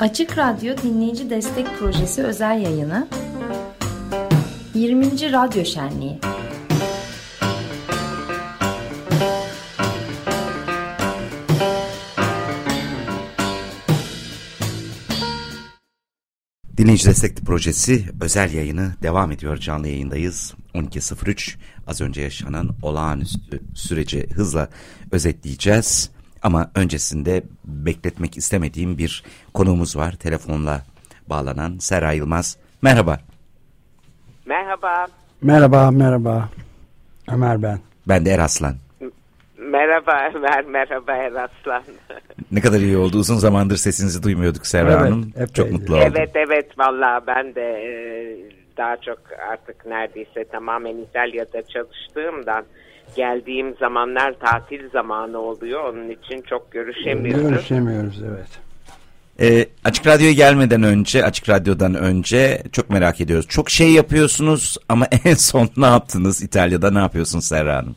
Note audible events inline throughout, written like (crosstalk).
Açık Radyo Dinleyici Destek Projesi özel yayını 20. Radyo Şenliği Dinleyici Destekli Projesi özel yayını devam ediyor. Canlı yayındayız. 12.03 az önce yaşanan olağanüstü süreci hızla özetleyeceğiz. Ama öncesinde bekletmek istemediğim bir konuğumuz var. Telefonla bağlanan Sera Yılmaz. Merhaba. Merhaba. Merhaba, merhaba. Ömer ben. Ben de Eraslan. Merhaba Ömer, merhaba Eraslan. ne kadar iyi oldu. Uzun zamandır sesinizi duymuyorduk Serra evet, Hanım. Epeydi. Çok mutlu oldum. Evet, evet valla ben de e, daha çok artık neredeyse tamamen İtalya'da çalıştığımdan geldiğim zamanlar tatil zamanı oluyor. Onun için çok görüşemiyoruz. Görüşemiyoruz evet. Ee, Açık Radyo'ya gelmeden önce, Açık Radyo'dan önce çok merak ediyoruz. Çok şey yapıyorsunuz ama (laughs) en son ne yaptınız İtalya'da ne yapıyorsunuz Serra Hanım?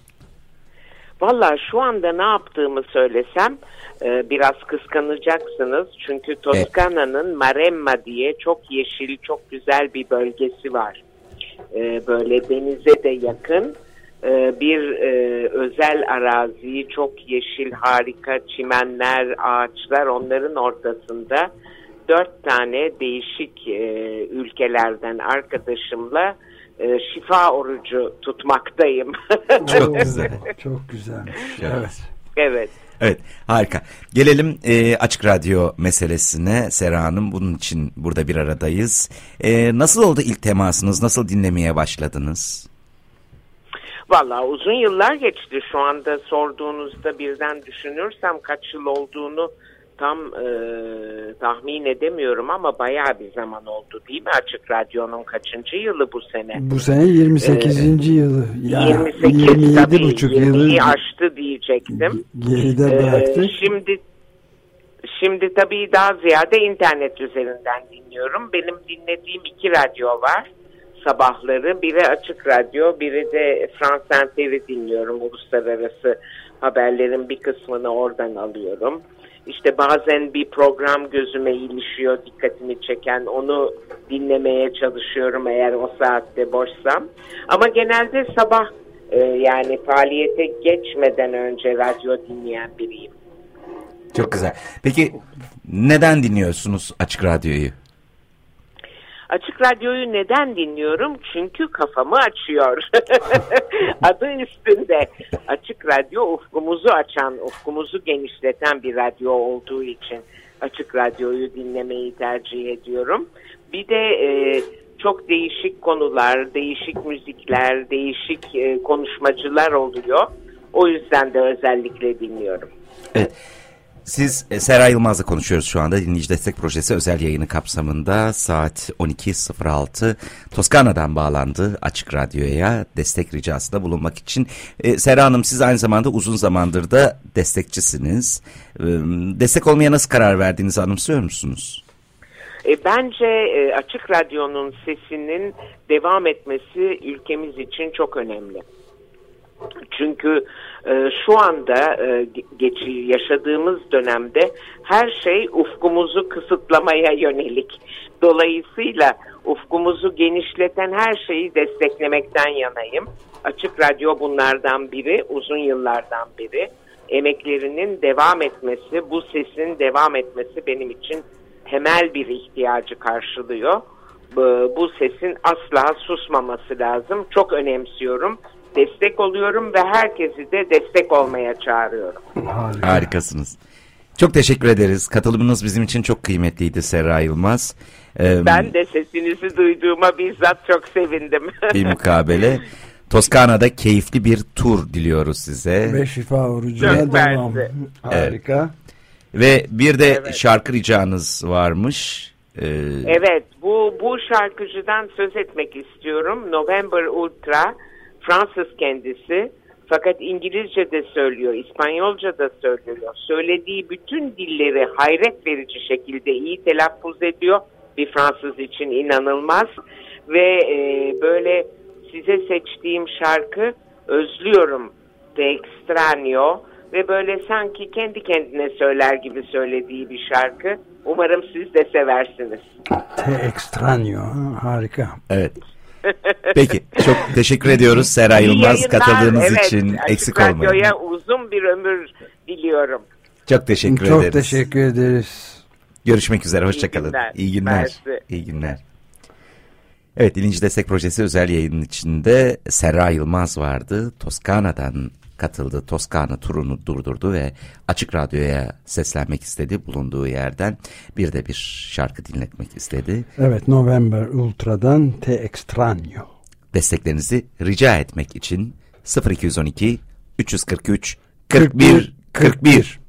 Valla şu anda ne yaptığımı söylesem e, biraz kıskanacaksınız. Çünkü Toskana'nın Maremma diye çok yeşil, çok güzel bir bölgesi var. E, böyle denize de yakın e, bir e, özel arazi, çok yeşil, harika çimenler, ağaçlar onların ortasında dört tane değişik e, ülkelerden arkadaşımla e, şifa orucu tutmaktayım. (laughs) Çok (laughs) güzel. Çok güzelmiş. Evet. Evet. evet. Evet harika. Gelelim e, Açık Radyo meselesine Sera Hanım. Bunun için burada bir aradayız. E, nasıl oldu ilk temasınız? Nasıl dinlemeye başladınız? Valla uzun yıllar geçti. Şu anda sorduğunuzda birden düşünürsem kaç yıl olduğunu tam e, tahmin edemiyorum ama bayağı bir zaman oldu değil mi Açık Radyo'nun kaçıncı yılı bu sene? Bu sene 28. Ee, yılı. Ya, 28 27 tabii, buçuk yılı. aştı diyecektim. Geride bıraktık. Ee, şimdi şimdi tabii daha ziyade internet üzerinden dinliyorum. Benim dinlediğim iki radyo var sabahları. Biri Açık Radyo, biri de France Inter'i dinliyorum. Uluslararası haberlerin bir kısmını oradan alıyorum. İşte bazen bir program gözüme ilişiyor, dikkatimi çeken onu dinlemeye çalışıyorum eğer o saatte boşsam. Ama genelde sabah e, yani faaliyete geçmeden önce radyo dinleyen biriyim. Çok güzel. Peki neden dinliyorsunuz Açık Radyo'yu? Açık Radyo'yu neden dinliyorum? Çünkü kafamı açıyor. (laughs) Adı üstünde. Açık Radyo ufkumuzu açan, ufkumuzu genişleten bir radyo olduğu için Açık Radyo'yu dinlemeyi tercih ediyorum. Bir de e, çok değişik konular, değişik müzikler, değişik e, konuşmacılar oluyor. O yüzden de özellikle dinliyorum. Evet. Siz e, Sera Yılmaz'la konuşuyoruz şu anda. Dinleyici Destek Projesi özel yayını kapsamında saat 12.06 Toskana'dan bağlandı Açık Radyo'ya destek ricasında bulunmak için. E, Sera Hanım siz aynı zamanda uzun zamandır da destekçisiniz. E, destek olmaya nasıl karar verdiğinizi anımsıyor musunuz? E, bence e, Açık Radyo'nun sesinin devam etmesi ülkemiz için çok önemli. Çünkü e, şu anda e, yaşadığımız dönemde her şey ufkumuzu kısıtlamaya yönelik. Dolayısıyla ufkumuzu genişleten her şeyi desteklemekten yanayım. Açık Radyo bunlardan biri, uzun yıllardan biri. Emeklerinin devam etmesi, bu sesin devam etmesi benim için temel bir ihtiyacı karşılıyor. Bu sesin asla susmaması lazım. Çok önemsiyorum destek oluyorum ve herkesi de destek olmaya çağırıyorum. Harika. Harikasınız. Çok teşekkür ederiz. Katılımınız bizim için çok kıymetliydi Serra Yılmaz. Ee, ben de sesinizi duyduğuma bizzat çok sevindim. (laughs) bir mukabele. Toskana'da keyifli bir tur diliyoruz size. Ve şifa orucuna devam. Harika. Ve bir de evet. şarkı ricanız varmış. Ee... Evet bu, bu şarkıcıdan söz etmek istiyorum. November Ultra Fransız kendisi fakat İngilizce de söylüyor, İspanyolca da söylüyor. Söylediği bütün dilleri hayret verici şekilde iyi telaffuz ediyor. Bir Fransız için inanılmaz. Ve e, böyle size seçtiğim şarkı Özlüyorum de Extraño ve böyle sanki kendi kendine söyler gibi söylediği bir şarkı. Umarım siz de seversiniz. Te Extraño. Harika. Evet. (laughs) Peki çok teşekkür ediyoruz Seray Yılmaz katıldığınız evet, için Açık eksik olmayın. Radyo'ya uzun bir ömür diliyorum. Çok teşekkür Çok ederiz. teşekkür ederiz. Görüşmek üzere hoşçakalın. İyi günler. Mersi. İyi günler. Evet Bilinci Destek Projesi özel yayının içinde Serra Yılmaz vardı. Toskana'dan katıldı. Toskana turunu durdurdu ve Açık Radyo'ya seslenmek istedi. Bulunduğu yerden bir de bir şarkı dinletmek istedi. Evet November Ultra'dan Te Extraño. Desteklerinizi rica etmek için 0212 343 41 41